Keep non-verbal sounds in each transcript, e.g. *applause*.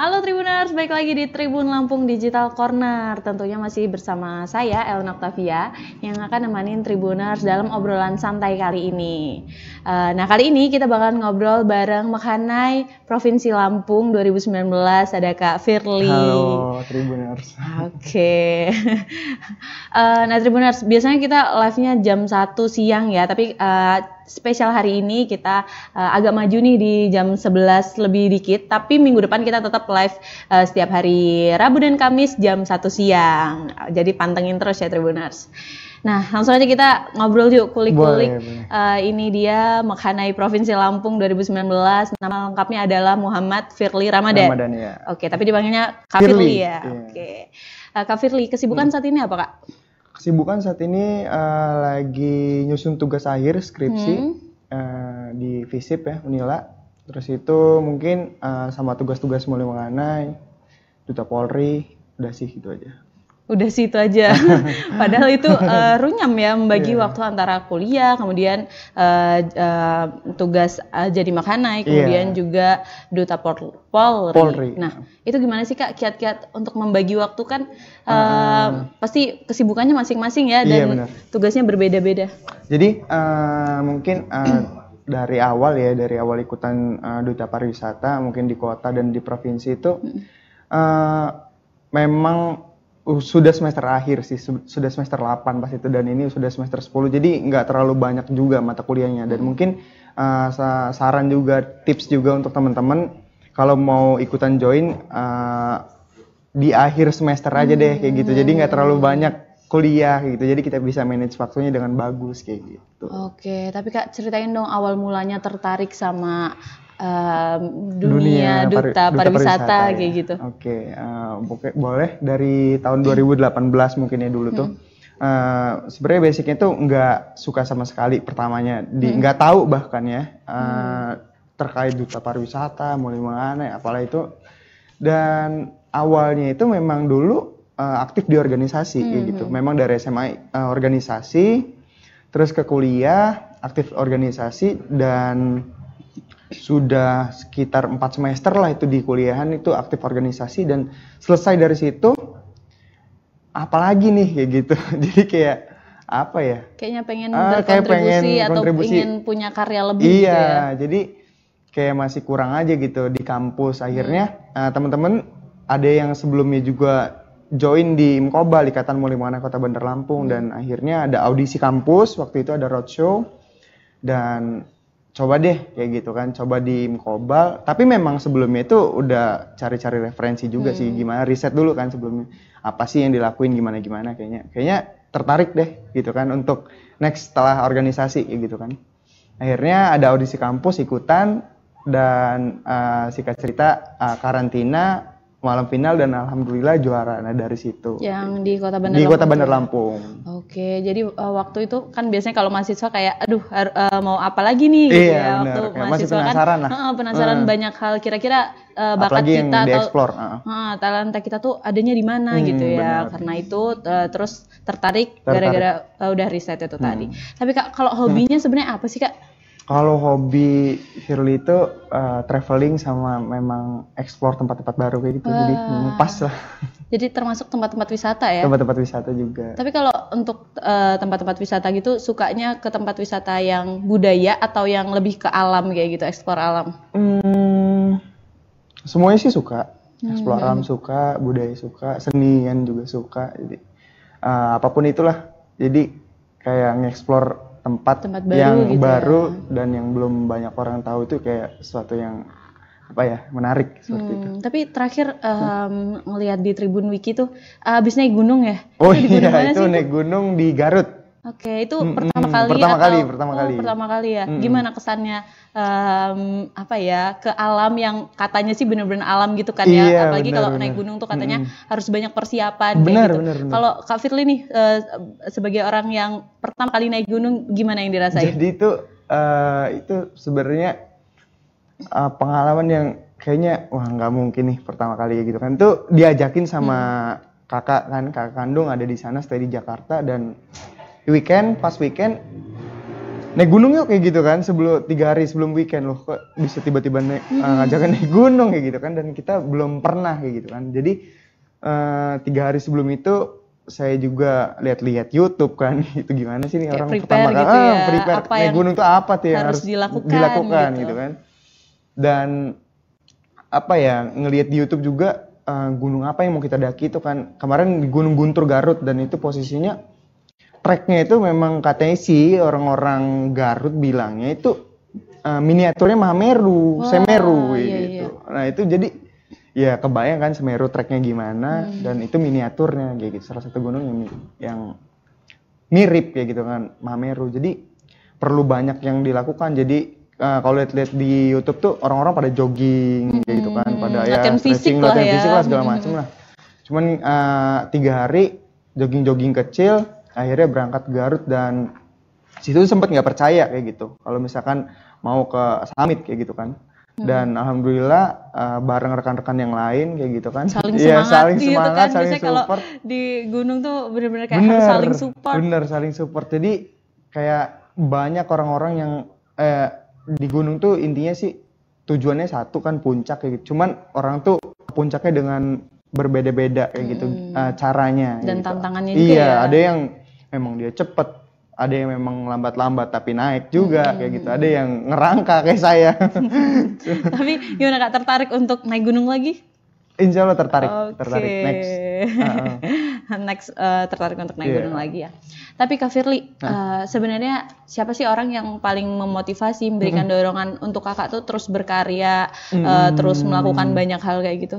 Halo Tribuners, balik lagi di Tribun Lampung Digital Corner. Tentunya masih bersama saya Ellen Octavia yang akan nemenin Tribuners dalam obrolan santai kali ini. Uh, nah kali ini kita bakal ngobrol bareng Mekhanai Provinsi Lampung 2019 ada Kak Firly. Halo Tribuners. Oke. Okay. *laughs* uh, nah Tribuners, biasanya kita live-nya jam 1 siang ya, tapi uh, spesial hari ini kita uh, agak maju nih di jam 11 lebih dikit, tapi minggu depan kita tetap live uh, setiap hari Rabu dan Kamis jam 1 siang. Jadi pantengin terus ya Tribuners. Nah, langsung aja kita ngobrol yuk kulik-kulik. Uh, ini dia Mekhanai Provinsi Lampung 2019. Nama lengkapnya adalah Muhammad Firly Ramadan. Ramadan ya. Oke, tapi dipanggilnya Kak Firly, Firly ya. Iya. Oke. Uh, Kak Firly, kesibukan hmm. saat ini apa, Kak? Kesibukan saat ini uh, lagi nyusun tugas akhir skripsi hmm. uh, di FISIP ya, Unila. Terus itu mungkin uh, sama tugas-tugas mulai mengenai Duta Polri, udah sih gitu aja udah situ aja. *laughs* Padahal itu uh, runyam ya membagi yeah. waktu antara kuliah, kemudian uh, uh, tugas uh, jadi makanai, kemudian yeah. juga duta Polri. Polri. Nah, itu gimana sih Kak kiat-kiat untuk membagi waktu kan uh, uh, pasti kesibukannya masing-masing ya dan iya, tugasnya berbeda-beda. Jadi uh, mungkin uh, dari awal ya, dari awal ikutan uh, duta pariwisata mungkin di kota dan di provinsi itu uh, memang sudah semester akhir sih sudah semester 8 pas itu dan ini sudah semester 10 jadi nggak terlalu banyak juga mata kuliahnya dan hmm. mungkin uh, saran juga tips juga untuk teman-teman kalau mau ikutan join uh, di akhir semester aja deh kayak gitu jadi nggak terlalu hmm. banyak kuliah gitu jadi kita bisa manage waktunya dengan bagus kayak gitu. Oke tapi kak ceritain dong awal mulanya tertarik sama um, dunia, dunia duta, pari, pariwisata, pariwisata ya. kayak gitu. Oke, okay, uh, boleh dari tahun 2018 mungkin ya dulu tuh. Hmm. Uh, sebenarnya basicnya tuh nggak suka sama sekali pertamanya, di nggak hmm. tahu bahkan ya uh, hmm. terkait duta pariwisata, mulai mana, apalah itu. Dan awalnya itu memang dulu uh, aktif di organisasi hmm. gitu. Memang dari SMA uh, organisasi, terus ke kuliah aktif organisasi dan sudah sekitar empat semester lah itu di kuliahan itu aktif organisasi dan selesai dari situ apalagi nih kayak gitu *laughs* jadi kayak apa ya kayaknya pengen ah, berkontribusi kayak pengen atau kontribusi. ingin punya karya lebih iya gitu ya. jadi kayak masih kurang aja gitu di kampus akhirnya hmm. uh, teman-teman ada yang sebelumnya juga join di Mkoba Ikatan Mulimana Kota Bandar Lampung hmm. dan akhirnya ada audisi kampus waktu itu ada roadshow dan coba deh kayak gitu kan. Coba di Mkobal. Tapi memang sebelumnya itu udah cari-cari referensi juga hmm. sih gimana riset dulu kan sebelumnya. Apa sih yang dilakuin gimana gimana kayaknya. Kayaknya tertarik deh gitu kan untuk next setelah organisasi gitu kan. Akhirnya ada audisi kampus ikutan dan uh, singkat cerita uh, karantina malam final dan alhamdulillah juara nah dari situ yang di kota Bandar di Lampung kota Bandar Lampung oke jadi uh, waktu itu kan biasanya kalau mahasiswa kayak aduh uh, mau apa lagi nih gitu iya, ya waktu bener. mahasiswa masih penasaran kan lah. Uh, penasaran uh. banyak hal kira-kira uh, bakat Apalagi kita atau uh. Uh, talenta kita tuh adanya di mana hmm, gitu ya bener. karena itu uh, terus tertarik gara-gara uh, udah riset itu hmm. tadi tapi kak kalau hobinya hmm. sebenarnya apa sih kak kalau hobi Shirley itu uh, traveling sama memang explore tempat-tempat baru kayak gitu. Uh, jadi pas lah. Jadi termasuk tempat-tempat wisata ya? Tempat-tempat wisata juga. Tapi kalau untuk tempat eh, tempat-tempat wisata gitu sukanya ke tempat wisata yang budaya atau yang lebih ke alam kayak gitu, explore alam? Hmm, semuanya sih suka. Explore hmm. alam suka, budaya suka, senian juga suka. Jadi uh, apa pun itulah. Jadi kayak nge-explore tempat, tempat baru yang gitu baru ya. dan yang belum banyak orang tahu itu kayak sesuatu yang apa ya menarik seperti hmm, itu. Tapi terakhir um, ngelihat di Tribun Wiki tuh uh, habis naik gunung ya? Oh itu iya itu naik gunung di Garut. Oke, itu hmm, pertama hmm, kali pertama atau kali, pertama oh, kali. pertama kali ya. Gimana kesannya um, apa ya ke alam yang katanya sih benar-benar alam gitu kan ya. Iya, Apalagi kalau naik gunung tuh katanya hmm. harus banyak persiapan bener, gitu. Bener, bener. Kalau Kak Firly nih uh, sebagai orang yang pertama kali naik gunung gimana yang dirasain? Jadi itu uh, itu sebenarnya uh, pengalaman yang kayaknya wah nggak mungkin nih pertama kali gitu kan. Itu diajakin sama hmm. kakak kan kakak kandung ada di sana stay di Jakarta dan weekend pas weekend naik gunung yuk kayak gitu kan sebelum tiga hari sebelum weekend loh kok bisa tiba-tiba naik uh, ngajakin naik gunung kayak gitu kan dan kita belum pernah kayak gitu kan. Jadi uh, tiga hari sebelum itu saya juga lihat-lihat YouTube kan *laughs* itu gimana sih nih orang pertama gitu kali ya, ah, prepare. apa naik gunung tuh apa tuh yang harus harus, dilakukan dilakukan gitu. gitu. kan. Dan apa ya ngelihat di YouTube juga uh, gunung apa yang mau kita daki itu kan. Kemarin di Gunung Guntur Garut dan itu posisinya treknya itu memang katanya sih orang-orang Garut bilangnya itu uh, miniaturnya Mahameru, Wah, Semeru iya, gitu. Nah itu jadi ya kebayang kan Semeru treknya gimana Hmm. dan itu miniaturnya kayak gitu. Salah satu gunung yang yang mirip kayak gitu kan Mahameru. Jadi perlu banyak yang dilakukan. Jadi uh, kalau lihat-lihat di YouTube tuh orang-orang pada jogging kayak gitu kan, pada ya latihan fisik lah latihan ya. fisik lah segala Hmm. macem lah. Cuman uh, tiga hari jogging-jogging kecil, akhirnya berangkat Garut dan situ sempet nggak percaya kayak gitu. Kalau misalkan mau ke summit kayak gitu kan. Hmm. Dan alhamdulillah uh, bareng rekan-rekan yang lain kayak gitu kan. saling Iya, semangat saling gitu semangat, kan saling biasanya kalau support. di gunung tuh bener-bener kayak harus saling support Bener, saling support. Jadi kayak banyak orang-orang yang eh, di gunung tuh intinya sih tujuannya satu kan puncak kayak gitu. Cuman orang tuh puncaknya dengan berbeda-beda kayak gitu eh, caranya. Hmm. Dan gitu. tantangannya juga Iya, ya. ada yang memang dia cepet, ada yang memang lambat-lambat tapi naik juga kayak gitu. Ada yang ngerangka kayak saya. *laughs* tapi gimana kak tertarik untuk naik gunung lagi Insya Allah tertarik, Oke. tertarik next. Heeh. *laughs* Next eh, tertarik untuk naik Iya. gunung lagi ya. Tapi Kak Firly, eh, sebenarnya siapa sih orang yang paling memotivasi memberikan dorongan untuk kakak tuh terus berkarya, eh, terus melakukan banyak hal kayak gitu?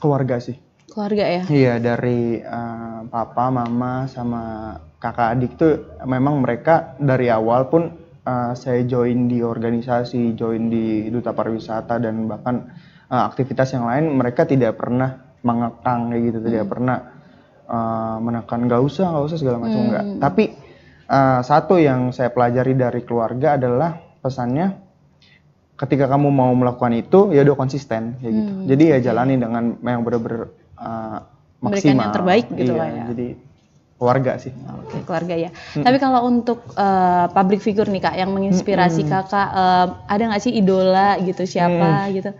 Keluarga sih. Keluarga ya. Iya dari eh, papa, mama, sama kakak adik tuh memang mereka dari awal pun eh, saya join di organisasi, join di duta pariwisata dan bahkan eh, aktivitas yang lain mereka tidak pernah mengekang kayak gitu, tidak pernah eh, menekan nggak usah, nggak usah segala macam nggak. Tapi eh, satu yang saya pelajari dari keluarga adalah pesannya ketika kamu mau melakukan itu ya udah konsisten kayak gitu. Jadi ya jalani dengan yang bener-bener uh, maksimal. yang terbaik gitu Iya, lah ya. Jadi keluarga sih. Oke, keluarga ya. Tapi kalau untuk eh, public figure nih kak, yang menginspirasi kakak, eh, ada nggak sih idola gitu siapa gitu?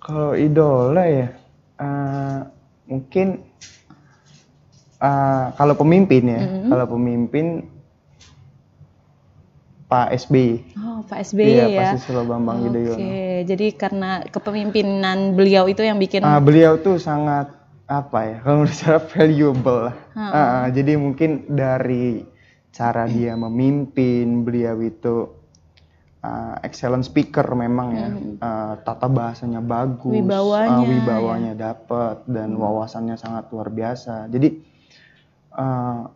Kalau idola ya uh, mungkin uh, kalau pemimpin ya, kalau pemimpin Pak SBY. Oh, Pak SBY Iya, ya. pasti Susilo Bambang Oke, Yudhoyono. jadi karena kepemimpinan beliau itu yang bikin Ah, beliau tuh sangat apa ya kalau menurut saya valuable lah. Ah, ah, jadi mungkin dari cara dia memimpin beliau itu ah, excellent speaker memang ya Ah, tata bahasanya bagus, Wibawanya, ah, wibawanya dapat dan wawasannya sangat luar biasa. Jadi ah,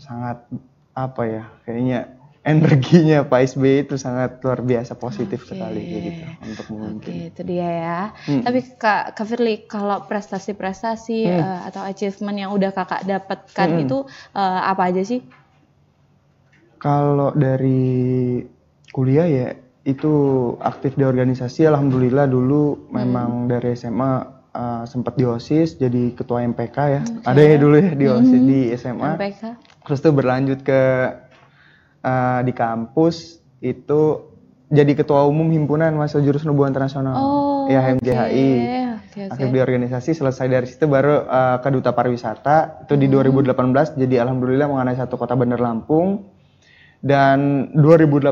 sangat apa ya kayaknya energinya Pak SBY itu sangat luar biasa positif sekali kayak gitu untuk memimpin. Oke, itu dia ya. Hmm. Tapi Kak, Kak Firly, kalau prestasi-prestasi eh, atau achievement yang udah Kakak dapatkan Hmm. itu eh, apa aja sih? Kalau dari kuliah ya itu aktif di organisasi. Alhamdulillah dulu memang dari SMA uh, sempat di OSIS jadi ketua MPK ya. Ada ya dulu ya di OSIS di SMA. MPK? Terus tuh berlanjut ke uh, di kampus itu jadi ketua umum himpunan mahasiswa jurusan hubungan internasional. Oh, ya HMJHI. Oke, oke. Aktif di organisasi selesai dari situ baru uh, ke duta pariwisata. Itu di 2018 jadi alhamdulillah mengenai satu kota Bandar Lampung. Dan 2018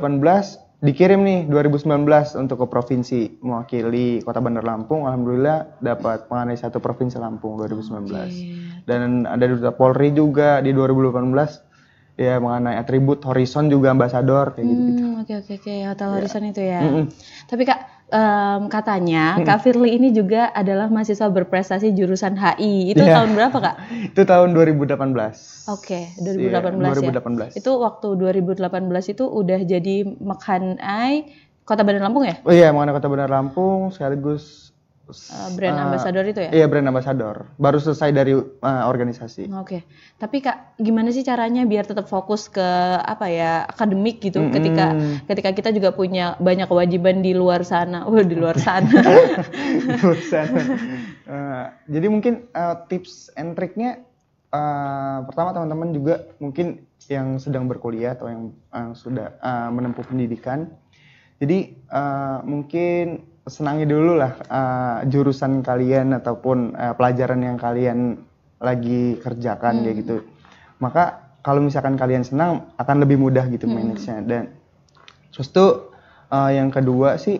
dikirim nih 2019 untuk ke provinsi mewakili kota Bandar Lampung. Alhamdulillah dapat mengenai satu provinsi Lampung 2019 dan ada duta Polri juga di 2018 ya mengenai atribut horizon juga ambasador kayak gitu Hmm, oke oke oke Hotel Horizon itu ya. Mm-mm. Tapi Kak em, katanya Kak Firly ini juga adalah mahasiswa berprestasi jurusan HI. Itu Iya. tahun berapa Kak? *laughs* itu tahun 2018 Oke, Iya, 2018 ya. 2018. Itu waktu 2018 itu udah jadi Mekhanai Kota Bandar Lampung ya? oh iya mengenai kota Bandar Lampung sekaligus Eh, brand eh, ambassador itu ya? Iya brand ambassador. Baru selesai dari eh, organisasi. Oke, tapi kak, gimana sih caranya biar tetap fokus ke apa ya akademik gitu? Ketika ketika kita juga punya banyak kewajiban di luar sana, oh di luar sana. *laughs* Jurusan. Eh, jadi mungkin eh, tips and triknya uh, pertama teman-teman juga mungkin yang sedang berkuliah atau yang uh, sudah uh, menempuh pendidikan. Jadi uh, mungkin senangi dulu lah uh, jurusan kalian ataupun uh, pelajaran yang kalian lagi kerjakan hmm. kayak gitu. Maka kalau misalkan kalian senang akan lebih mudah gitu hmm. manage-nya dan terus tuh uh, yang kedua sih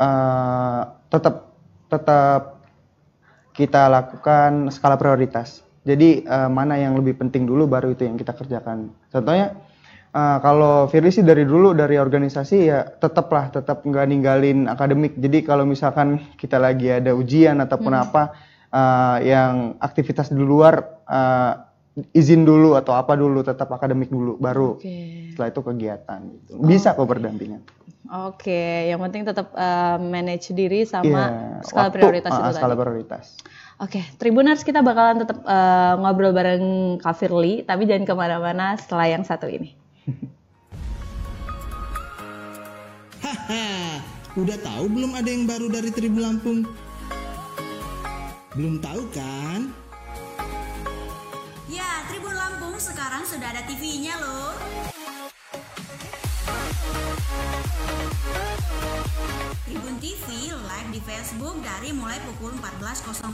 uh, tetap tetap kita lakukan skala prioritas. Jadi uh, mana yang lebih penting dulu baru itu yang kita kerjakan. Contohnya uh, kalau Firly sih dari dulu dari organisasi ya tetaplah tetap nggak ninggalin akademik. Jadi kalau misalkan kita lagi ada ujian ataupun hmm. apa uh, yang aktivitas di luar uh, izin dulu atau apa dulu tetap akademik dulu baru okay. setelah itu kegiatan gitu. bisa okay. kok berdampingan oke okay. yang penting tetap uh, manage diri sama yeah, skala waktu, prioritas uh, itu skala tadi. prioritas Oke, okay. Tribuners kita bakalan tetap uh, ngobrol bareng Kak Firly, tapi jangan ke mana-mana setelah yang satu ini. Haha, udah tahu belum ada yang baru dari Tribun Lampung? Belum tahu kan? sekarang sudah ada TV-nya loh. Tribun TV live di Facebook dari mulai pukul 14.00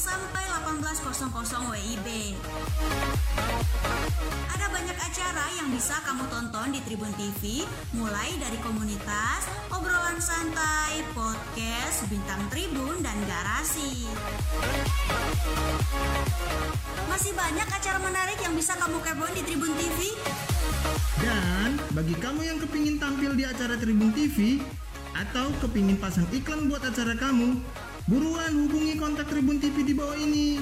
sampai 18.00 WIB. Ada banyak acara yang bisa kamu tonton di Tribun TV, mulai dari komunitas, obrolan santai, podcast, bintang tribun, dan garasi. Masih banyak acara menarik yang bisa kamu kepoin di Tribun TV. Dan bagi kamu yang kepingin tampil di acara Tribun TV, atau kepingin pasang iklan buat acara kamu, buruan hubungi kontak Tribun TV di bawah ini.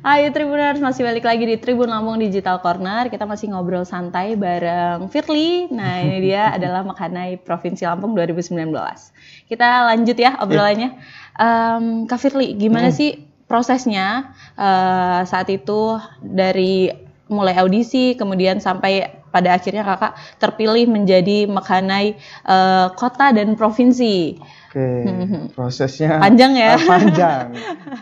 Hai Tribuners, masih balik lagi di Tribun Lampung Digital Corner. Kita masih ngobrol santai bareng Firly. Nah, ini dia *laughs* adalah Makanai Provinsi Lampung 2019. Kita lanjut ya obrolannya. Um, Kak Firly, gimana hmm. sih prosesnya uh, saat itu dari mulai audisi kemudian sampai pada akhirnya kakak terpilih menjadi Makanai uh, kota dan provinsi. Oke, hmm. prosesnya panjang ya? Uh, *laughs* panjang.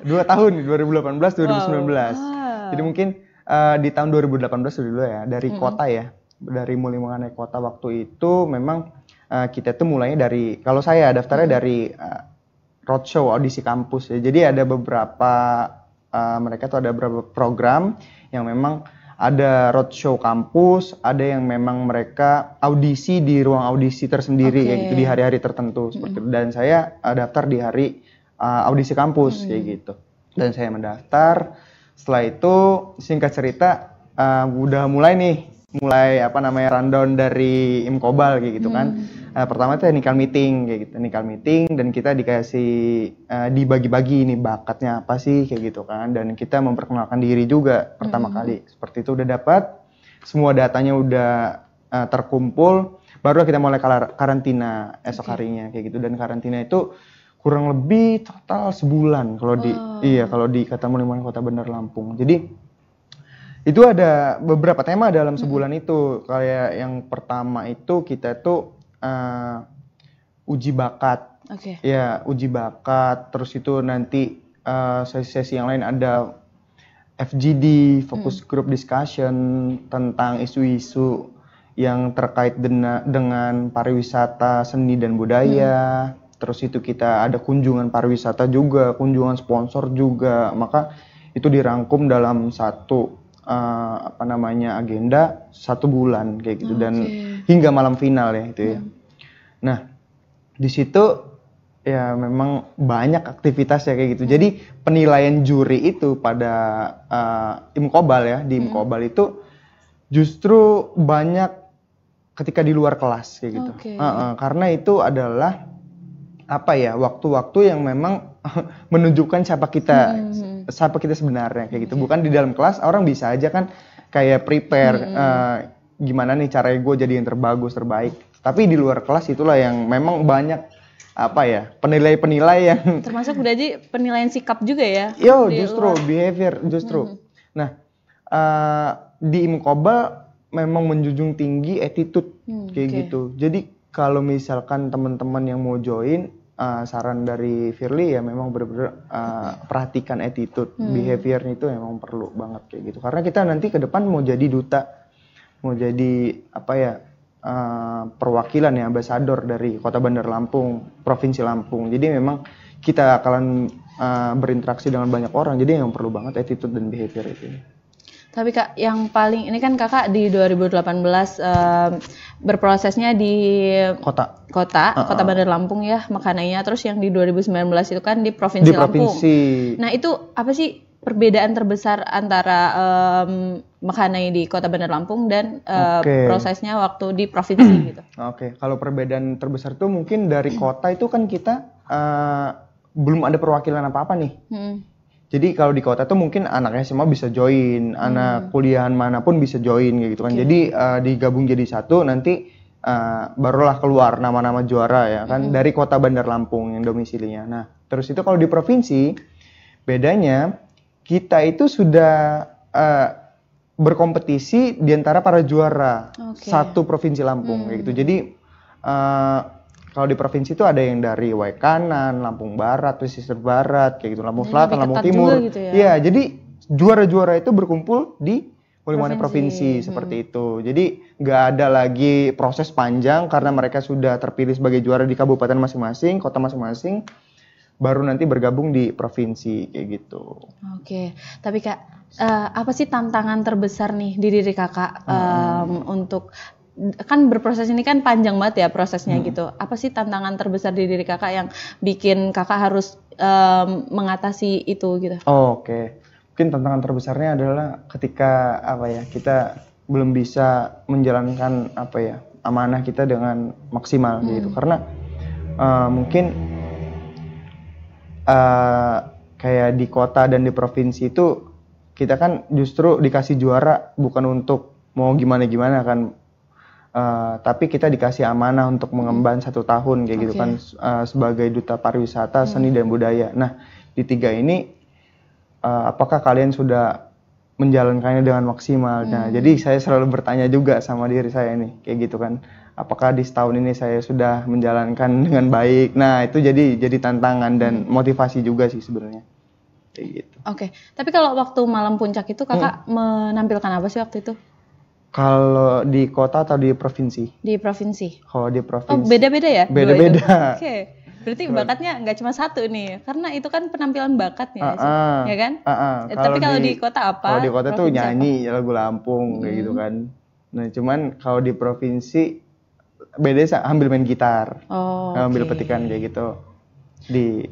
Dua tahun, 2018, 2019. Wow. Jadi mungkin uh, di tahun 2018 dulu ya, dari hmm. kota ya, dari mulai mengenai kota waktu itu memang uh, kita tuh mulainya dari, kalau saya daftarnya hmm. dari uh, roadshow audisi kampus ya. Jadi ada beberapa uh, mereka tuh ada beberapa program yang memang ada roadshow kampus, ada yang memang mereka audisi di ruang audisi tersendiri okay. ya gitu di hari-hari tertentu seperti itu. Dan saya uh, daftar di hari uh, audisi kampus mm. kayak gitu. Dan saya mendaftar. Setelah itu singkat cerita uh, udah mulai nih mulai apa namanya rundown dari Imkobal kayak gitu kan. Hmm. Uh, pertama itu nikal meeting kayak gitu, nikal meeting dan kita dikasih uh, dibagi-bagi ini bakatnya apa sih kayak gitu kan dan kita memperkenalkan diri juga pertama hmm. kali. Seperti itu udah dapat semua datanya udah uh, terkumpul, baru kita mulai karantina esok okay. harinya kayak gitu dan karantina itu kurang lebih total sebulan kalau di oh. iya kalau di kata Muliman Kota Bandar Lampung. Jadi itu ada beberapa tema dalam sebulan hmm. itu kayak yang pertama itu kita tuh uh, uji bakat okay. ya uji bakat terus itu nanti uh, sesi-sesi yang lain ada FGD fokus hmm. group discussion tentang isu-isu yang terkait dena, dengan pariwisata seni dan budaya hmm. terus itu kita ada kunjungan pariwisata juga kunjungan sponsor juga maka itu dirangkum dalam satu uh, apa namanya agenda satu bulan kayak gitu okay. dan hingga malam final ya itu ya. Hmm. Nah di situ ya memang banyak aktivitas ya kayak gitu. Jadi penilaian juri itu pada uh, imkobal ya di hmm. imkobal hmm. itu justru banyak ketika di luar kelas kayak gitu. Okay. Uh, uh, karena itu adalah apa ya waktu-waktu yang memang *laughs* menunjukkan siapa kita hmm, hmm, hmm. Siapa kita sebenarnya kayak gitu bukan di dalam kelas orang bisa aja kan kayak prepare hmm. uh, gimana nih cara gue jadi yang terbagus terbaik tapi di luar kelas itulah yang memang banyak apa ya penilai-penilai yang *laughs* termasuk udah aja penilaian sikap juga ya yo justru luar. behavior justru hmm. nah uh, di imkobal memang menjunjung tinggi attitude hmm, kayak okay. gitu jadi kalau misalkan teman-teman yang mau join, uh, saran dari Firly ya memang benar-benar uh, perhatikan attitude, Hmm. behaviornya itu memang perlu banget kayak gitu. Karena kita nanti ke depan mau jadi duta, mau jadi apa ya uh, perwakilan ya ambasador dari Kota Bandar Lampung, Provinsi Lampung. Jadi memang kita akan uh, berinteraksi dengan banyak orang. Jadi yang perlu banget attitude dan behavior itu. Tapi kak, yang paling ini kan kakak di 2018 em, berprosesnya di Kota kota, Uh-uh. kota Bandar Lampung ya makanannya. Terus yang di 2019 itu kan di provinsi di Lampung. provinsi. Nah itu apa sih perbedaan terbesar antara em, Makanai di kota Bandar Lampung dan eh, Oke. prosesnya waktu di provinsi *clears throat* gitu? Oke, kalau perbedaan terbesar tuh mungkin dari kota itu kan kita eh, belum ada perwakilan apa-apa nih. Hmm. Jadi kalau di kota tuh mungkin anaknya semua bisa join, anak kuliahan mana pun bisa join kayak gitu kan. Jadi eh, digabung jadi satu nanti eh, barulah keluar nama-nama juara ya kan dari kota Bandar Lampung yang domisilinya. Nah, terus itu kalau di provinsi bedanya kita itu sudah eh, berkompetisi di antara para juara Oke. satu provinsi Lampung kayak gitu. Jadi eh, kalau di provinsi itu ada yang dari Waikanan, Lampung Barat, Pesisir Barat, kayak gitu, Lampung Jadi Selatan, Lampung Timur. gitu ya? Iya, jadi juara-juara itu berkumpul di Mulimani Provinsi. provinsi, seperti itu. Jadi nggak ada lagi proses panjang karena mereka sudah terpilih sebagai juara di kabupaten masing-masing, kota masing-masing, baru nanti bergabung di provinsi kayak gitu. Oke, tapi kak, eh, apa sih tantangan terbesar nih di diri kakak em, untuk kan berproses ini kan panjang banget ya prosesnya gitu. Apa sih tantangan terbesar di diri kakak yang bikin kakak harus em, mengatasi itu gitu? Oh, Oke, mungkin tantangan terbesarnya adalah ketika apa ya kita belum bisa menjalankan apa ya amanah kita dengan maksimal gitu. Karena eh, mungkin eh, kayak di kota dan di provinsi itu kita kan justru dikasih juara bukan untuk mau gimana-gimana kan. Eh, tapi kita dikasih amanah untuk mengemban satu tahun kayak gitu Oke. kan eh, sebagai duta pariwisata seni dan budaya. Nah di tiga ini eh, apakah kalian sudah menjalankannya dengan maksimal? Nah jadi saya selalu bertanya juga sama diri saya nih kayak gitu kan. Apakah di setahun ini saya sudah menjalankan *laughs* dengan baik? Nah itu jadi jadi tantangan dan motivasi juga sih sebenarnya kayak gitu. Oke, tapi kalau waktu malam puncak itu kakak menampilkan apa sih waktu itu Kalau di kota atau di provinsi? di provinsi? Kalau di Oh provinsi. beda-beda ya? Beda-beda. Oke, berarti bakatnya nggak cuma satu nih, karena itu kan penampilan bakat ya, sih? Ah, ah. ya kan? Ah, ah. Eh, tapi kalau di kota apa? Kalau di kota tuh Provinsi apa? Hmm. nyanyi lagu Lampung kayak gitu kan. Nah cuman kalau di provinsi beda ambil main gitar, Oh, ambil oke. petikan kayak gitu di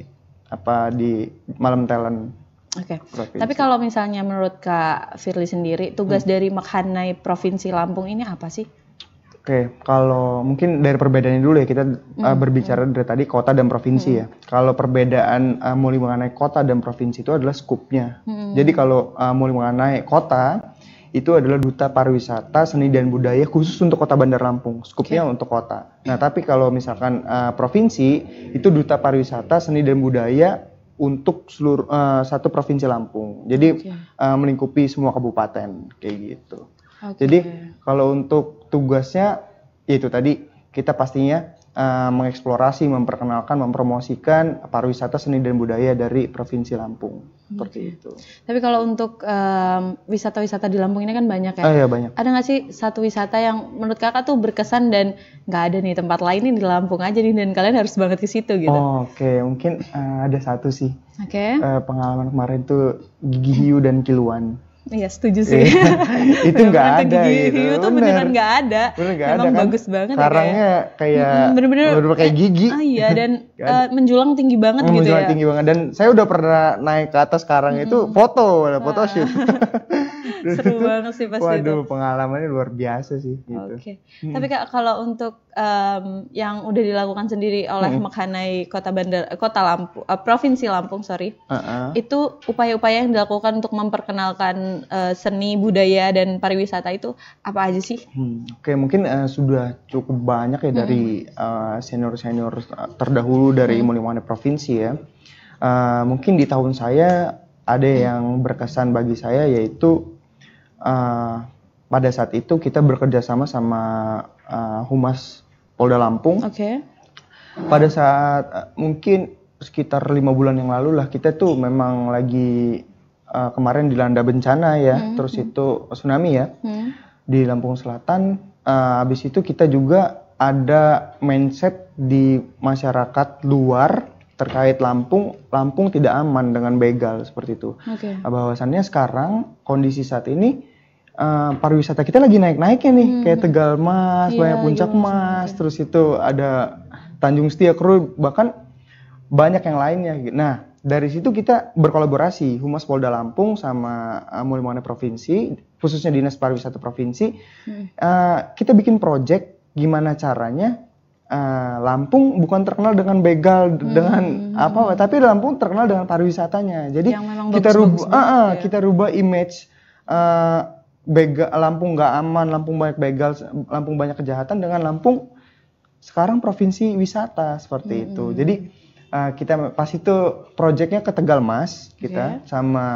apa di malam talent Oke. provinsi. Tapi kalau misalnya menurut Kak Firly sendiri, tugas Hmm. dari Makhanai Provinsi Lampung ini apa sih? Oke, kalau mungkin dari perbedaannya dulu ya kita Hmm, uh, berbicara dari tadi kota dan provinsi ya. Kalau perbedaan uh, mulai mengenai kota dan provinsi itu adalah skupnya. Hmm. Jadi kalau uh, mulai mengenai kota itu adalah duta pariwisata, seni dan budaya khusus untuk kota Bandar Lampung. Skupnya untuk kota. Nah, tapi kalau misalkan uh, provinsi itu duta pariwisata, seni dan budaya untuk seluruh uh, satu provinsi Lampung. Jadi Oke. uh, melingkupi semua kabupaten kayak gitu. Oke. Jadi kalau untuk tugasnya yaitu tadi kita pastinya eh, mengeksplorasi, memperkenalkan, mempromosikan pariwisata seni dan budaya dari provinsi Lampung seperti itu. Tapi kalau untuk em, wisata-wisata di Lampung ini kan banyak ya. Ah ya banyak. Ada nggak sih satu wisata yang menurut kakak tuh berkesan dan nggak ada nih tempat lain nih di Lampung aja nih dan kalian harus banget ke situ gitu? Oh, Oke, mungkin eh, ada satu sih Oke, Eh, pengalaman kemarin tuh gigi hiu dan kiluan. Iya setuju sih. *laughs* itu nggak ada gigi itu. hiu tuh bener. beneran nggak ada. Bener nggak Emang ada kan? bagus banget ya Karangnya kayak bener-bener bener-bener kayak gigi. Ah iya dan *laughs* eh, menjulang tinggi banget Hmm, gitu menjulang ya. tinggi banget dan saya udah pernah naik ke atas karang itu foto, ada foto shoot. *laughs* Seru banget sih pasti itu. Waduh, pengalamannya luar biasa sih gitu. Oke. Tapi Kak kalau untuk em, yang udah dilakukan sendiri oleh Makhanai Kota Bandar eh, Kota Lampung eh, Provinsi Lampung, sorry. Heeh. Itu upaya-upaya yang dilakukan untuk memperkenalkan eh, seni budaya dan pariwisata itu apa aja sih? Hmm, Oke, mungkin eh, sudah cukup banyak ya dari eh, senior-senior eh, terdahulu dari Mulimane Provinsi ya. Eh, mungkin di tahun saya ada yang berkesan bagi saya yaitu eh, pada saat itu kita bekerja sama sama eh, humas Polda Lampung. Oke. Pada saat eh, mungkin sekitar lima bulan yang lalu lah kita tuh memang lagi eh, kemarin dilanda bencana ya, terus itu tsunami ya Hmm. di Lampung Selatan. Eh, habis itu kita juga ada mindset di masyarakat luar terkait Lampung, Lampung tidak aman dengan begal seperti itu. Oke. Nah, bahwasannya sekarang kondisi saat ini eh, pariwisata kita lagi naik-naiknya nih, kayak Tegal Mas, Iya, banyak Puncak iya, Mas, terus itu ada Tanjung Setia Kru, bahkan banyak yang lainnya. Nah, dari situ kita berkolaborasi Humas Polda Lampung sama uh, Mulimana Provinsi, khususnya Dinas Pariwisata Provinsi, Hmm. eh, kita bikin project gimana caranya eh, Lampung bukan terkenal dengan begal dengan apa, tapi Lampung terkenal dengan pariwisatanya. Jadi kita rubah, ah, ah, ya. kita rubah image eh, begal Lampung nggak aman, Lampung banyak begal, Lampung banyak kejahatan dengan Lampung sekarang provinsi wisata seperti itu. Jadi eh, kita pas itu projectnya ke Tegal Mas kita sama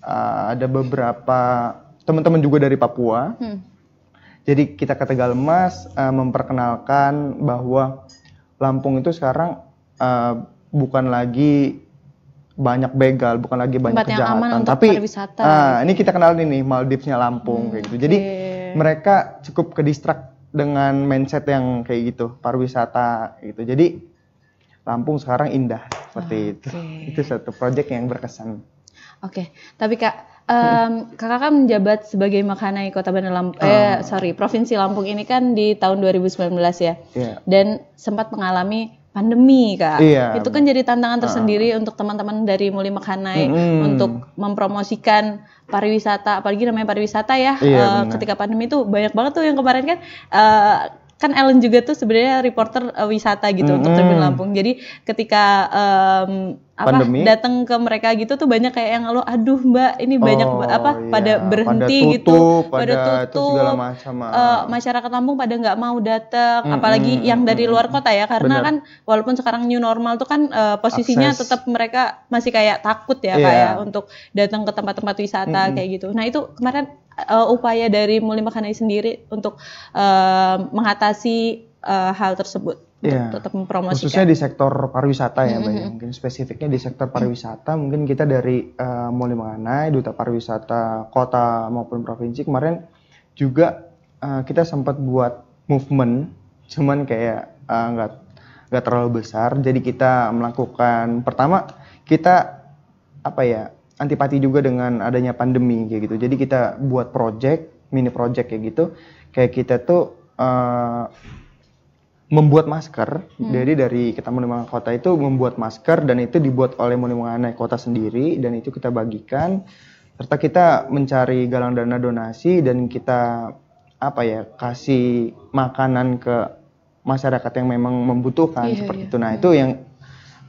eh, ada beberapa teman-teman juga dari Papua. Hmm. Jadi kita ke Tegal Mas eh, memperkenalkan bahwa Lampung itu sekarang eh, bukan lagi banyak begal, bukan lagi banyak Tempat yang kejahatan, aman untuk tapi pariwisata, gitu ini kita kenalin nih Maldivesnya Lampung kayak gitu. Jadi Oke. mereka cukup ke distract dengan mindset yang kayak gitu, pariwisata gitu. Jadi Lampung sekarang indah seperti itu. Itu satu project yang berkesan. Oke, tapi kak, em, kakak kan menjabat sebagai Makanai Kota Bandar Lampung, Ah. eh sorry, Provinsi Lampung ini kan di tahun 2019 ya, Iya. dan sempat mengalami pandemi kak. Iya. Itu kan jadi tantangan tersendiri untuk teman-teman dari Muli Makanai Mm-mm. untuk mempromosikan pariwisata, apalagi namanya pariwisata ya. Iya, benar. ketika pandemi itu banyak banget tuh yang kemarin kan. eh, kan Ellen juga tuh sebenarnya reporter eh, wisata gitu untuk Mm-mm. Tribun Lampung. Jadi ketika em, apa datang ke mereka gitu tuh banyak kayak yang lo aduh mbak ini banyak Oh, apa iya. pada berhenti Pada gitu tutup, pada pada itu tutup segala macam, ah. Eh, masyarakat Lampung pada nggak mau datang apalagi yang dari luar kota ya karena Benar. kan walaupun sekarang new normal tuh kan eh, posisinya Akses. tetap mereka masih kayak takut ya Iya. kayak untuk datang ke tempat-tempat wisata kayak gitu nah itu kemarin eh, upaya dari Muli Makanai sendiri untuk eh, mengatasi eh, hal tersebut untuk tetap mempromosikan Khususnya di sektor pariwisata ya, Mbak. ya. Mungkin spesifiknya di sektor pariwisata, mungkin kita dari uh, Muli Menganai, Duta Pariwisata Kota maupun Provinsi kemarin juga uh, kita sempat buat movement, cuman kayak uh, nggak nggak terlalu besar. Jadi kita melakukan pertama kita apa ya antipati juga dengan adanya pandemi kayak gitu. Jadi kita buat project, mini project kayak gitu. Kayak kita tuh uh, membuat masker. Jadi dari kita Munimangan Kota itu membuat masker dan itu dibuat oleh Munimangan Kota sendiri dan itu kita bagikan serta kita mencari galang dana donasi dan kita apa ya kasih makanan ke masyarakat yang memang membutuhkan Iya, seperti iya. itu. Nah, itu yang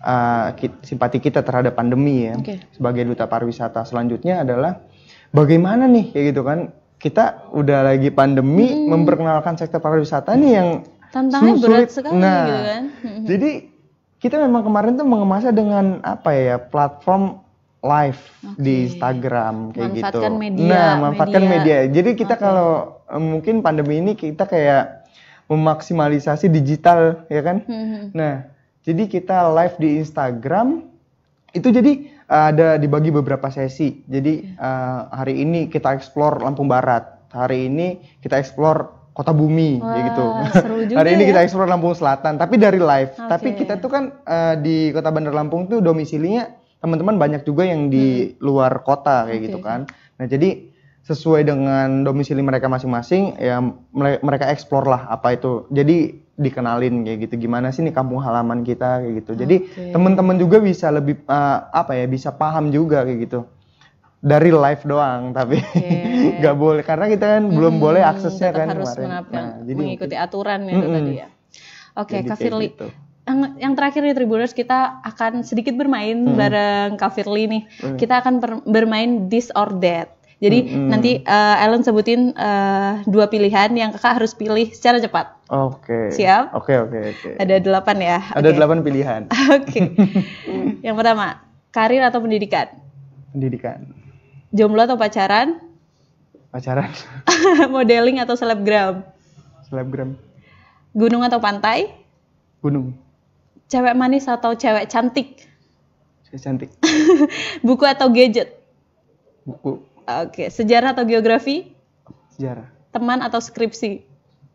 uh, simpati kita terhadap pandemi ya. Oke. Sebagai duta pariwisata selanjutnya adalah bagaimana nih kayak gitu kan kita udah lagi pandemi memperkenalkan sektor pariwisata nih yang tantangannya berat sekali Nah, gitu kan. *laughs* Jadi kita memang kemarin tuh mengemasnya dengan apa ya platform live di Instagram kayak Manfaatkan gitu. media, nah, manfaatkan media. media. Jadi kita kalau eh, mungkin pandemi ini kita kayak memaksimalisasi digital ya kan. Mhm. Nah, jadi kita live di Instagram itu jadi uh, ada dibagi beberapa sesi. Jadi uh, hari ini kita explore Lampung Barat, hari ini kita explore Kota Bumi, kayak Wah, gitu. seru juga hari ini ya. kita explore Lampung Selatan, tapi dari live. Oke. Tapi kita tuh kan uh, di Kota Bandar Lampung tuh domisilinya teman-teman banyak juga yang di luar kota kayak Oke. gitu kan. Nah, jadi sesuai dengan domisili mereka masing-masing ya mere- mereka explore lah apa itu. Jadi dikenalin kayak gitu gimana sih nih kampung halaman kita kayak gitu. Jadi Oke. teman-teman juga bisa lebih uh, apa ya bisa paham juga kayak gitu. Dari live doang tapi *laughs* nggak boleh karena kita kan belum boleh aksesnya kan harus kemarin. menap- Nah, jadi mengikuti aturan itu Mm-mm. tadi ya. Oke, Kak kayak Firly. gitu. Yang, yang terakhir nih Tribuners kita akan sedikit bermain bareng Kak Firly nih. Kita akan bermain this or that. Jadi nanti eh, Ellen sebutin eh, dua pilihan yang kakak harus pilih secara cepat. Oke. Siap? Oke oke oke. Ada delapan ya. Ada Oke. delapan pilihan. *laughs* Oke. *laughs* yang pertama, karir atau pendidikan? Pendidikan, Jomblo atau pacaran? pacaran, *laughs* Modeling atau selebgram? selebgram, Gunung atau pantai? Gunung. Cewek manis atau cewek cantik? Saya cantik. Buku atau gadget? Buku. Oke, sejarah atau geografi? Sejarah. Teman atau skripsi?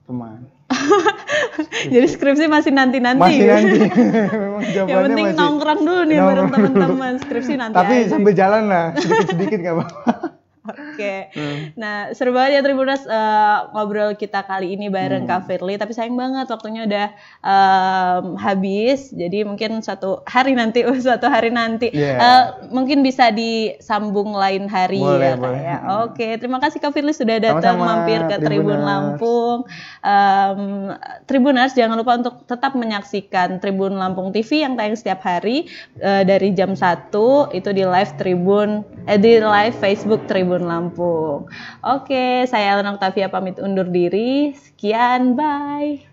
Teman. *laughs* Jadi skripsi masih nanti-nanti. Masih nanti. *laughs* Memang Yang penting masih. nongkrong dulu nih bareng Nongkrong dulu. teman-teman. Skripsi nanti Tapi aja. sambil jalan lah, sedikit-sedikit nggak apa-apa. Oke. Hmm. Nah, seru banget ya Tribuners eh, ngobrol kita kali ini bareng Hmm. Kak Firly, tapi sayang banget waktunya udah em, habis. Jadi mungkin suatu hari nanti, *laughs* suatu hari nanti Iya. Eh, mungkin bisa disambung lain hari Boleh, ya, boleh. ya. Oke, terima kasih Kak Firly sudah datang Sama-sama, mampir ke Tribun Tribuners. Lampung. Em, Tribuners jangan lupa untuk tetap menyaksikan Tribun Lampung TV yang tayang setiap hari eh, dari jam 1 itu di live Tribun eh di live Facebook Tribun Lampung. Oke, saya Elena Octavia pamit undur diri. Sekian, bye.